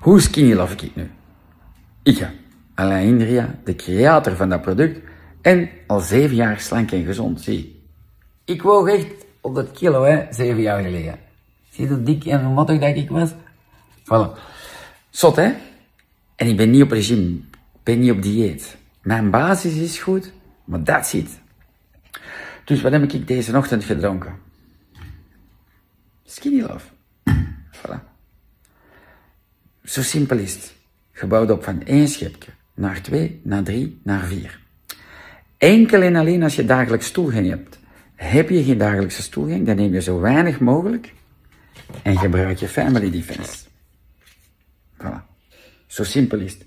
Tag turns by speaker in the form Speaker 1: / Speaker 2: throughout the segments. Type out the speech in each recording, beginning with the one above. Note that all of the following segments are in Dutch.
Speaker 1: Hoe skinny love ik nu? Ik, Alain Indria, de creator van dat product en al zeven jaar slank en gezond. Zie, ik woog echt op dat kilo, hè, zeven jaar geleden. Zie je hoe dik en mottig dat ik was? Voilà. Zot, hè? En ik ben niet op regime. Ben niet op dieet. Mijn basis is goed, maar dat zit. Dus wat heb ik deze ochtend gedronken? Skinny Love. Zo simpel is het. Gebouwd op van één schepje, naar twee, naar drie, naar vier. Enkel en alleen als je dagelijks toegang hebt. Heb je geen dagelijkse toegang, dan neem je zo weinig mogelijk en gebruik je family defense. Voilà. Zo simpel is het.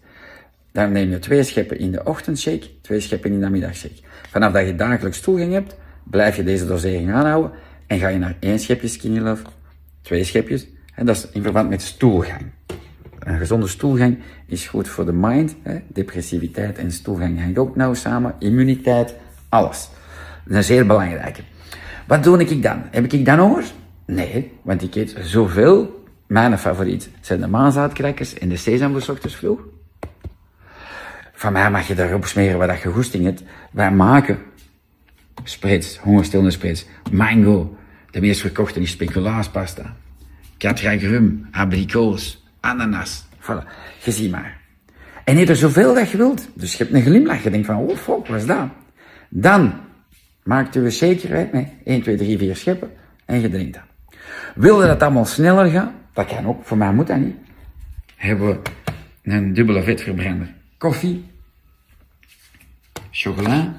Speaker 1: Dan neem je twee scheppen in de ochtendshake, twee scheppen in de middagshake. Vanaf dat je dagelijks toegang hebt, blijf je deze dosering aanhouden en ga je naar één schepje Skinny Love, twee schepjes, en dat is in verband met stoelgang. Een gezonde stoelgang is goed voor de mind, hè? depressiviteit en stoelgang hangen ook nauw samen, immuniteit, alles. Dat is zeer belangrijk. Wat doe ik dan? Heb ik dan honger? Nee, want ik eet zoveel. Mijn favoriet zijn de maanzaatkrekkers en de sesam voor ochtends vroeg. Van mij mag je daarop smeren wat je goesting hebt. Wij maken sprits, hongerstillende sprits, mango. De meest verkochte is speculaaspasta. Catragrum, abrikoos, ananas. Voilà, je ziet maar. En eet er zoveel dat je wilt. Dus je hebt een glimlach. Je denkt van, oh fuck, wat is dat? Dan maakt u een uit met 1, 2, 3, 4 scheppen en je drinkt dat. Wil je dat allemaal sneller gaan? Dat kan ook, voor mij moet dat niet. Hebben we een dubbele vetverbrander. Koffie, chocola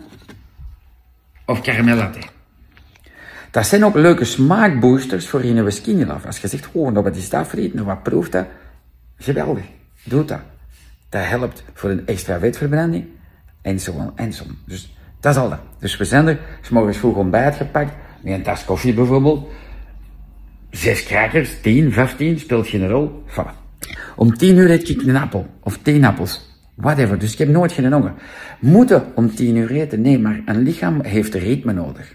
Speaker 1: of caramel. Dat zijn ook leuke smaakboosters voor je love. Als je zegt, oh, nou wat is dat nou wat proeft dat? Geweldig, doe dat. Dat helpt voor een extra vetverbranding en zo en zo. Dus dat is al dat. Dus we zijn er, s morgens vroeg ontbijt gepakt, met een tas koffie bijvoorbeeld. Zes krakers, tien, vijftien, speelt geen rol. Om tien uur eet ik een appel, of tien appels. Whatever, dus ik heb nooit geen honger. Moeten om tien uur eten? Nee, maar een lichaam heeft ritme nodig.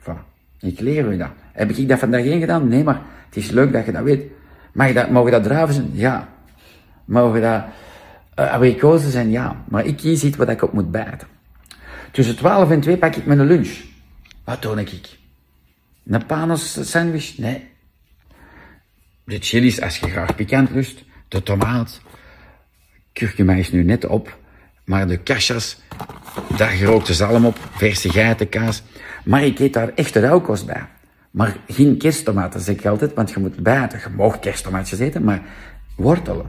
Speaker 1: Voilà. Ik leer u dat. Heb ik dat vandaag één gedaan? Nee, maar het is leuk dat je dat weet. Mag dat, mogen dat druiven zijn? Ja. Mogen dat uh, abrikozen zijn? Ja. Maar ik kies iets wat ik op moet bijten. Tussen 12 en 2 pak ik mijn lunch. Wat doe ik? Een panos sandwich? Nee. De chilies als je graag pikant lust. De tomaat. Kurkuma is nu net op. Maar de kashas, daar gerookte zalm op. Verse geitenkaas. Maar ik eet daar echte rauwkost bij. Maar geen kersttomaten, zeg ik altijd, want je moet bijten. Je mag kersttomaatjes eten, maar wortelen.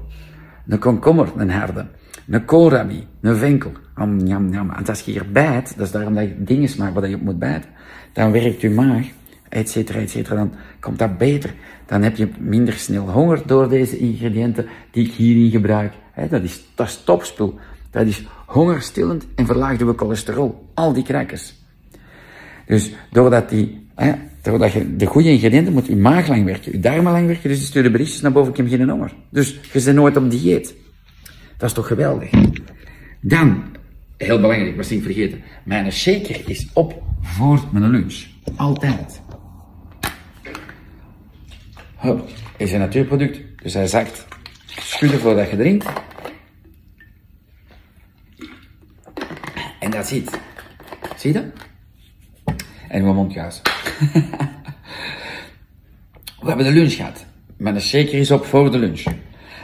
Speaker 1: Een komkommer, een harde. Een koolrabi, een venkel. Am, jam, jam. En als je hier bijt, dat is daarom dat je dingen smaakt waar je op moet bijten, dan werkt je maag, et cetera, et cetera, dan komt dat beter. Dan heb je minder snel honger door deze ingrediënten die ik hierin gebruik. dat, is, dat topspul. Dat is hongerstillend en verlaagt je cholesterol. Al die crackers. Dus doordat, die, doordat je de goede ingrediënten moet je maag lang werken, je darmen lang werken, dus die sturen berichtjes naar boven, ik heb geen honger. Dus je bent nooit op dieet. Dat is toch geweldig. Dan, heel belangrijk, was ik vergeten. Mijn shaker is op voor mijn lunch. Altijd. Hup, is een natuurproduct, dus hij zakt. Schudden voordat je drinkt. En dat zit. Zie je dat? En mijn mondgaas. We hebben de lunch gehad. Mijn shaker is op voor de lunch.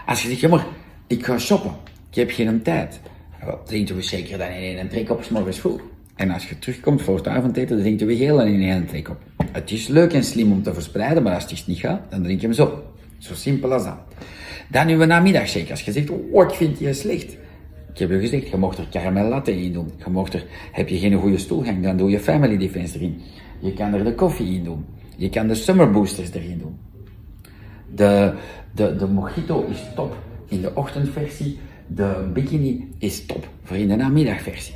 Speaker 1: Als je zegt, ja maar, ik ga shoppen. Ik heb geen tijd. Wel, drinken we zeker dan in één trek op, s morgens vroeg. En als je terugkomt voor het avondeten, dan drinken we heel in één trek op. Het is leuk en slim om te verspreiden, maar als het niet gaat, dan drink je hem zo. Zo simpel als dat. Dan uw namiddagshake. Als je zegt, oh, ik vind die slecht. Ik heb je gezegd, je mocht er caramel latte in doen. Je mocht er, heb je geen goede stoelgang, dan doe je family defense erin. Je kan er de koffie in doen. Je kan de summer boosters erin doen. De, de, de mojito is top in de ochtendversie. De bikini is top voor in de namiddagversie.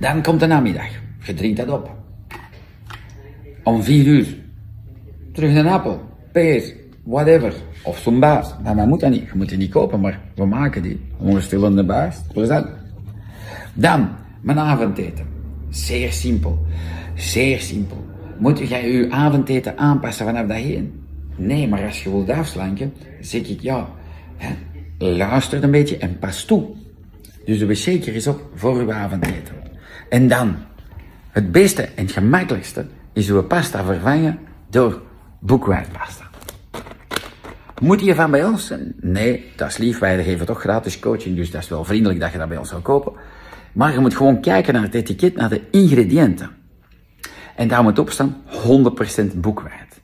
Speaker 1: Dan komt de namiddag. Je drinkt dat op. Om vier uur. Terug een appel, peer, whatever. Of zo'n baas. Maar dat moet dat niet. Je moet die niet kopen, maar we maken die. Hongerstillende baas. Plezant. Dan, mijn avondeten. Zeer simpel. Zeer simpel. Moet jij je avondeten aanpassen vanaf dat heen? Nee, maar als je wilt afslanken, zeg ik ja, hè, luister een beetje en pas toe. Dus de zeker is op voor uw avondeten. En dan, het beste en gemakkelijkste is uw pasta vervangen door boekwijdpasta. Moet je van bij ons? Nee, dat is lief. Wij geven toch gratis coaching, dus dat is wel vriendelijk dat je dat bij ons zou kopen. Maar je moet gewoon kijken naar het etiket, naar de ingrediënten. En daar moet op staan 100% boekwijd.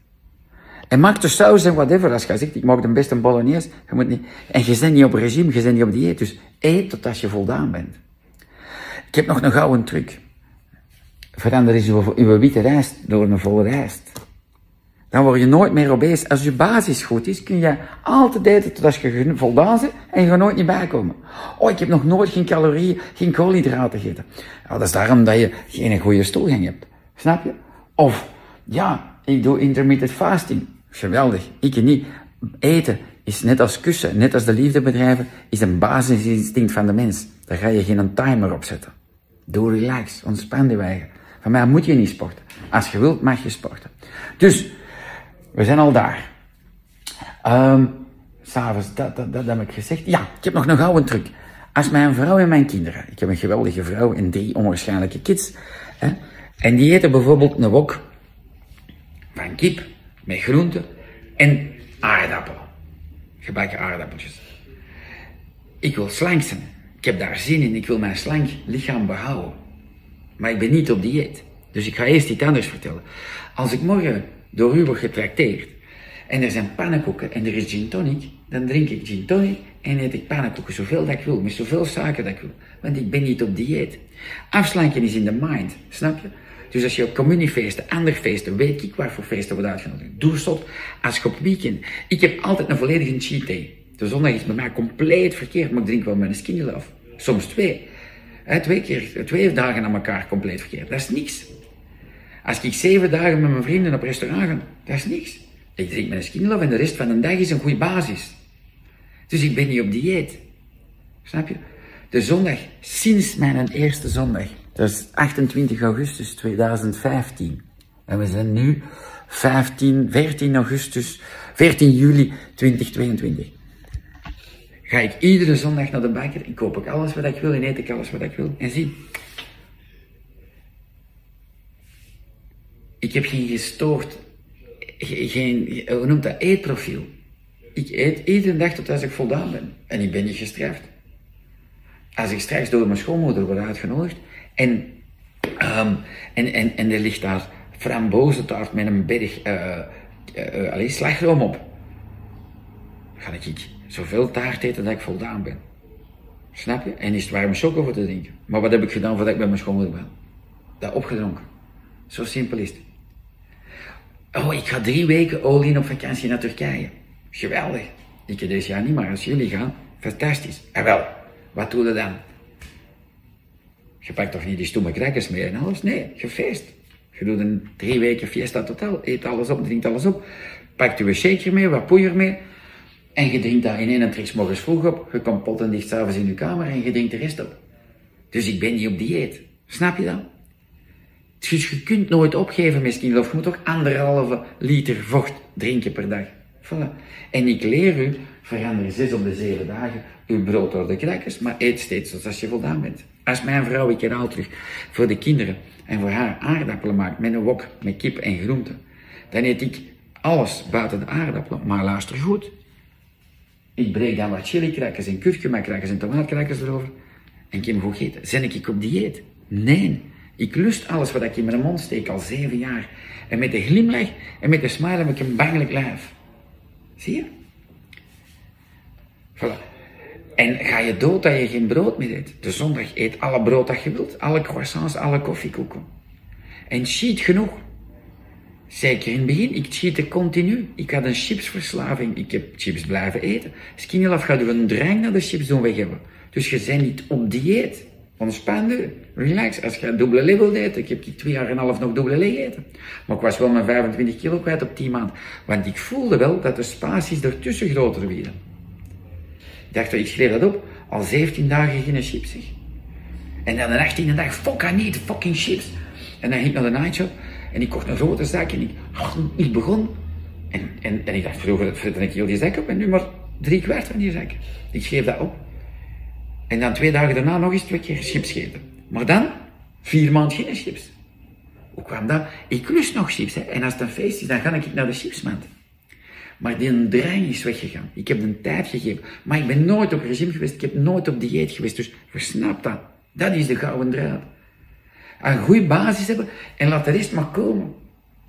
Speaker 1: En maak de saus en whatever. Als je zegt, ik maak de beste bolognese, je moet niet, en je bent niet op regime, je bent niet op dieet. Dus eet tot als je voldaan bent. Ik heb nog een gouden truc. Verander eens uw witte rijst door een volle rijst. Dan word je nooit meer obese. Als je basis goed is, kun je altijd eten tot als je voldaan bent en je gaat nooit niet bijkomen. Oh, ik heb nog nooit geen calorieën, geen koolhydraten gegeten. Ja, dat is daarom dat je geen goede stoelgang hebt. Snap je? Of, ja, ik doe intermittent fasting. Geweldig. Ik niet. Eten is net als kussen, net als de liefdebedrijven, is een basisinstinct van de mens. Daar ga je geen timer op zetten. Doe relax, ontspan je eigen. Van mij moet je niet sporten. Als je wilt, mag je sporten. Dus, we zijn al daar. Um, S'avonds, dat, dat, dat, heb ik gezegd. Ja, ik heb nog een gouden truc. Als mijn vrouw en mijn kinderen, ik heb een geweldige vrouw en drie onwaarschijnlijke kids, hè, en die eten bijvoorbeeld een wok van kip met groenten en aardappelen. Gebakken aardappeltjes. Ik wil slank zijn. Ik heb daar zin in. Ik wil mijn slank lichaam behouden. Maar ik ben niet op dieet. Dus ik ga eerst iets anders vertellen. Als ik morgen door u word getrakteerd en er zijn pannenkoeken en er is gin tonic, dan drink ik gin tonic en eet ik pannenkoeken zoveel dat ik wil, met zoveel suiker dat ik wil. Want ik ben niet op dieet. Afslanken is in de mind, snap je? Dus als je op communiefeesten, andere feesten, weet ik waar voor feesten wordt uitgenodigd. Doe stop als je op weekend. Ik heb altijd een volledige cheat day. De zondag is bij mij compleet verkeerd, maar ik drink wel mijn skinny af. Soms twee. twee keer, twee dagen aan elkaar compleet verkeerd. Dat is niks. Als ik zeven dagen met mijn vrienden op restaurant ga, dat is niks. Ik drink mijn skinny en de rest van de dag is een goede basis. Dus ik ben niet op dieet. Snap je? De zondag, sinds mijn eerste zondag, dat is 28 augustus 2015. En we zijn nu 15, 14 augustus, 14 juli 2022. Ga ik iedere zondag naar de bakker en koop ik alles wat ik wil en eet ik alles wat ik wil. En zie, ik heb geen gestoord, geen, hoe noemt dat, eetprofiel. Ik eet iedere dag tot als ik voldaan ben. En ik ben niet gestraft. Als ik straks door mijn schoonmoeder word uitgenodigd, en, um, en, en, er ligt daar frambozentaart met een berg uh, uh, uh, slagroom op. Ga ik zoveel taart eten dat ik voldaan ben. Snap je? En is het warme choco voor te drinken. Maar wat heb ik gedaan voordat ik bij mijn schoonmoeder ben? Dat opgedronken. Zo simpel is het. Oh, ik ga drie weken all op vakantie naar Turkije. Geweldig. Ik deze jaar niet, maar als jullie gaan, fantastisch. En wel, wat doe je dan? Je pakt toch niet die stomme crackers mee en alles? Nee, je feest. Je doet een drie weken fiesta totaal. Eet alles op, drinkt alles op. Pakt je shaker mee, wat poeier mee. En je drinkt dat in één trek morgens vroeg op. Je komt pot en dicht s'avonds in je kamer en je drinkt de rest op. Dus ik ben niet op dieet. Snap je dat? Dus je kunt nooit opgeven misschien. Of je moet toch anderhalve liter vocht drinken per dag. Voilà. En ik leer u, verander zes op de zeven dagen uw brood door de crackers, maar eet steeds zoals je voldaan bent. Als mijn vrouw, ik herhaal terug, voor de kinderen en voor haar aardappelen maakt met een wok met kip en groenten, dan eet ik alles buiten de aardappelen. Maar luister goed. Ik breek dan wat chili-crackers en kurkuma-crackers en tomaatkrakers erover. En ik heb goed gegeten. Zijn ik op dieet? Nee. Ik lust alles wat ik in mijn mond steek al zeven jaar. En met de glimlach en met de smile heb ik een bangelijk lijf. Zie je? Voilà. En ga je dood dat je geen brood meer eet. De zondag eet alle brood dat je wilt. Alle croissants, alle koffiekoeken. En cheat genoeg. Zeker in het begin, ik cheatte continu. Ik had een chipsverslaving. Ik heb chips blijven eten. Skinny gaat u een drang naar de chips doen weg hebben. Dus je bent niet op dieet. Ontspan u. Relax. Als je dubbele level eet, ik heb twee jaar en een half nog dubbele leeg eten. Maar ik was wel mijn 25 kilo kwijt op 10 maanden. Want ik voelde wel dat de spaties ertussen groter werden. Ik dacht, ik schreef dat op. Al 17 dagen geen chips, zeg. En dan de 18e dag, fuck, I need fucking chips. En dan ging ik naar de nightshop en ik kocht een grote zak en ik, ik begon En, en, en ik dacht vroeger, dat ik heel die zak op en nu maar drie kwart van die zak. Ik geef dat op. En dan twee dagen daarna nog eens twee keer chips eten. Maar dan, vier maanden geen chips. Hoe kwam dat? Ik lust nog chips. Hè. En als het een feest is, dan ga ik naar de chipsmand. Maar die drang is weggegaan. Ik heb een tijd gegeven. Maar ik ben nooit op regime geweest. Ik heb nooit op dieet geweest. Dus versnap dat. Dat is de gouden draad. Een goede basis hebben en laat de rest maar komen.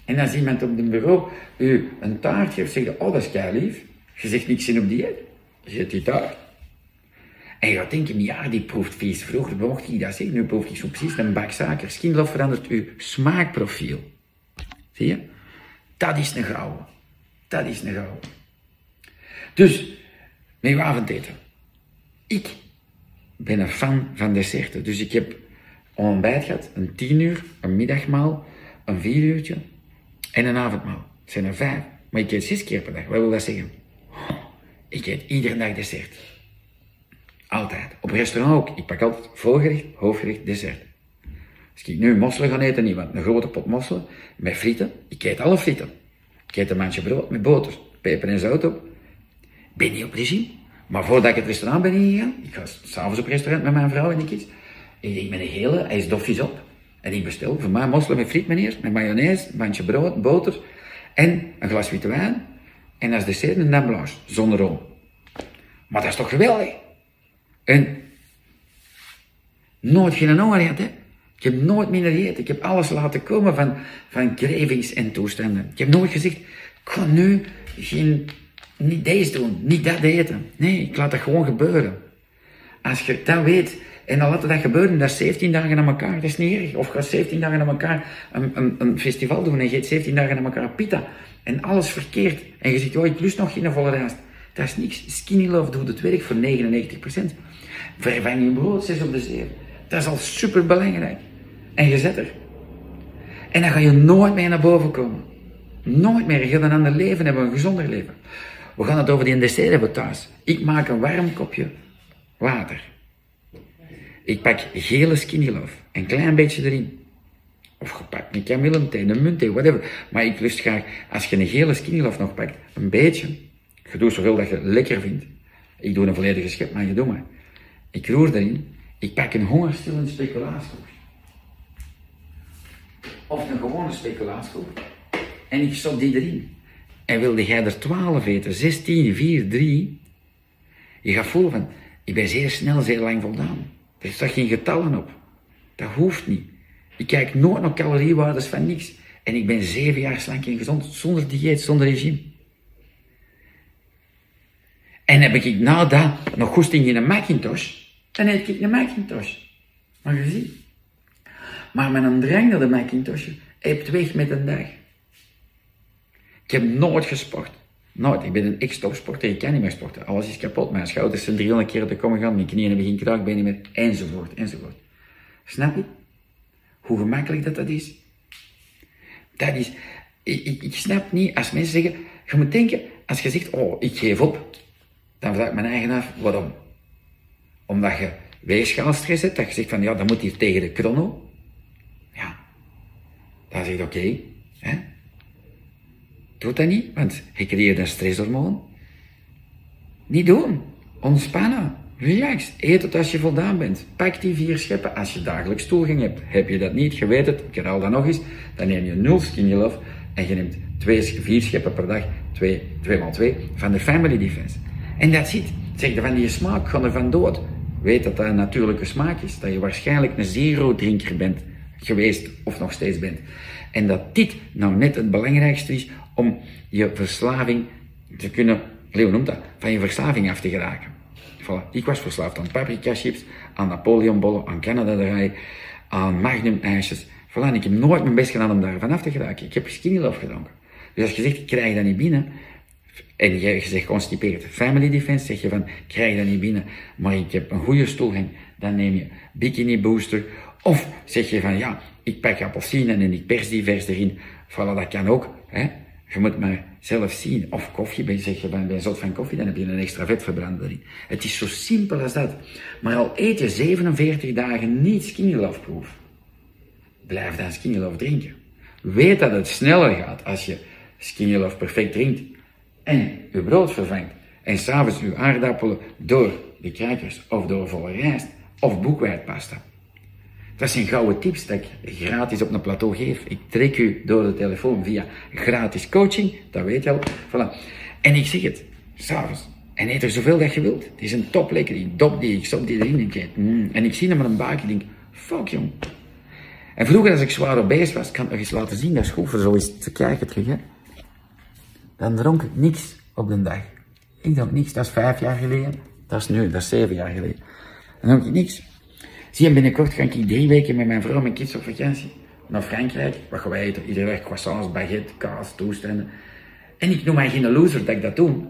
Speaker 1: En als iemand op het bureau u een taart geeft, zeg je, oh dat is lief. Je zegt niks in op dieet. Je zet die taart. En je gaat denken, ja, die proeft vies. Vroeger mocht hij dat zeggen, nu proeft hij zo precies een bak suiker. Skinlof verandert uw smaakprofiel. Zie je? Dat is een gouden. Dat is een gouden. Dus, uw avondeten. Ik ben een fan van desserten. Dus ik heb ontbijt gehad, een tien uur, een middagmaal, een vier uurtje en een avondmaal. Het zijn er vijf. Maar ik eet zes keer per dag. Wat wil dat zeggen? Ik eet iedere dag dessert. Altijd. Op restaurant ook. Ik pak altijd voorgerecht, hoofdgerecht, dessert. Als ik nu mosselen ga eten, niet, want een grote pot mosselen met frieten. Ik eet alle frieten. Ik eet een mandje brood met boter, peper en zout op. Ben niet op regime. Maar voordat ik het restaurant ben ingegaan, ik ga s'avonds op restaurant met mijn vrouw en de kids. Ik denk met een hele, hij is dofjes op. En ik bestel voor mij mosselen met friet, meneer, met mayonaise, een mandje brood, boter en een glas witte wijn. En als dessert een dame blanche, zonder rom. Maar dat is toch geweldig? En nooit geen honger gehad? Ik heb nooit minder gegeten. Ik heb alles laten komen van, van cravings en toestanden. Ik heb nooit gezegd, ik ga nu geen, niet deze doen, niet dat eten. Nee, ik laat dat gewoon gebeuren. Als je dat weet, en dan laat dat gebeuren, dat is 17 dagen aan elkaar, dat is niet erg. Of ga 17 dagen aan elkaar een, een, een festival doen en je eet 17 dagen aan elkaar pita. En alles verkeerd. En je zegt, oh, ik lust nog geen volle rijst. Dat is niks. Skinny Love doet het werk voor 99%. Vervang je brood 6 op de 7. Dat is al super belangrijk. En je zet er. En dan ga je nooit meer naar boven komen. Nooit meer. Je gaat een ander leven hebben, een gezonder leven. We gaan het over die dessert hebben thuis. Ik maak een warm kopje water. Ik pak gele skinny love. Een klein beetje erin. Of gepakt een kamillethee, een muntthee, whatever. Maar ik lust graag, als je een gele skinny nog pakt, een beetje. Je doet zoveel dat je lekker vindt. Ik doe een volledige schep, maar je doet maar. Ik roer erin. Ik pak een hongerstillende speculaaskoek. Of een gewone speculaaskoek. En ik stop die erin. En wilde jij er 12 eten, 16, 4, 3. Je gaat voelen van, ik ben zeer snel, zeer lang voldaan. Er staat geen getallen op. Dat hoeft niet. Ik kijk nooit naar caloriewaardes van niks. En ik ben zeven jaar slank en gezond, zonder dieet, zonder regime. En heb ik na dat nog goesting in een Macintosh, dan eet ik een Macintosh. Maar je ziet. Maar een drang naar de Macintosh, hebt weg met een dag. Ik heb nooit gesport. Nooit. Ik ben een ex-topsporter, ik kan niet meer sporten. Alles is kapot. Mijn schouders zijn 300 keer te komen gaan, mijn knieën hebben geen kraakbenen meer, enzovoort, enzovoort. Snap je? Hoe gemakkelijk dat dat is? Dat is, ik, ik snap niet als mensen zeggen, je moet denken, als je zegt, oh, ik geef op, dan vraag ik mijn eigen af, waarom? Omdat je weegschaalstress hebt, dat je zegt van, ja, dan moet hier tegen de chrono. Ja. Dan zeg je, oké, Doe dat niet, want je creëert een stresshormoon. Niet doen. Ontspannen. Relax. Eet het als je voldaan bent. Pak die vier scheppen als je dagelijks toegang hebt. Heb je dat niet, je weet het, ik herhaal dat nog eens, dan neem je nul skinny love en je neemt twee, vier scheppen per dag, twee, twee maal twee, van de Family Defense. En dat zit. Zeg je van die smaak, van dood. Weet dat dat een natuurlijke smaak is. Dat je waarschijnlijk een zero drinker bent geweest of nog steeds bent. En dat dit nou net het belangrijkste is om je verslaving te kunnen, Leo noemt dat, van je verslaving af te geraken. Voilà. Ik was verslaafd aan paprika chips, aan Napoleonbollen, aan Canada Dry, aan Magnum ijsjes. Voilà, ik heb nooit mijn best gedaan om daar vanaf te geraken. Ik heb skinny love gedronken. Dus als je zegt, ik krijg dat niet binnen, en je zegt constipeerd, family defense, zeg je van, krijg dat niet binnen, maar ik heb een goede stoelgang, dan neem je bikini booster, of zeg je van, ja, ik pak appelsine en ik pers die vers erin. Voilà, dat kan ook. Hè? Je moet maar zelf zien. Of koffie, zeg je ben je zot van koffie, dan heb je een extra vetverbrander erin. Het is zo simpel als dat. Maar al eet je 47 dagen niet skinny love blijf dan skinny love drinken. Weet dat het sneller gaat als je Skinny Love perfect drinkt en uw brood vervangt en s'avonds uw aardappelen door de kruikers of door volle rijst of boekwijdpasta. Dat zijn gouden tips dat ik gratis op een plateau geef. Ik trek u door de telefoon via gratis coaching, dat weet je al. Voilà. En ik zeg het, s'avonds. En eet er zoveel dat je wilt. Het is een top lekker. Ik dop die, ik stop die erin. Ik eet, mm. En ik zie hem met een baak. Ik denk, fuck jong. En vroeger als ik zwaar obese was, kan ik nog eens laten zien, dat is goed voor zo eens te kijken terug. Hè. Dan dronk ik niks op de dag. Ik dronk niks, dat is vijf jaar geleden. Dat is nu, dat is zeven jaar geleden. Dan dronk ik niks. Zie je, binnenkort ga ik drie weken met mijn vrouw en mijn kids op vakantie naar Frankrijk. Wat gaan wij eten? Iedere dag croissants, baguette, kaas, toestanden. En ik noem mij geen loser dat ik dat doe.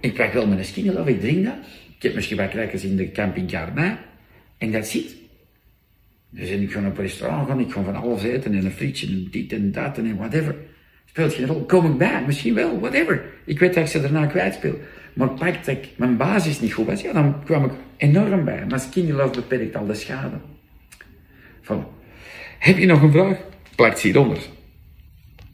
Speaker 1: Ik krijg wel mijn skinny of ik drink dat. Ik heb misschien wat krijkers in de camping na. En dat zit. Dus ik ga op een restaurant gaan, ik ga van alles eten en een frietje en dit en dat en whatever. Speelt geen rol. Kom ik bij? Misschien wel, whatever. Ik weet dat ik ze daarna kwijtspeel. Maar pak dat ik mijn basis niet goed was, ja, dan kwam ik enorm bij. Maar skinny love beperkt al de schade. Van, heb je nog een vraag? Plak ze hieronder.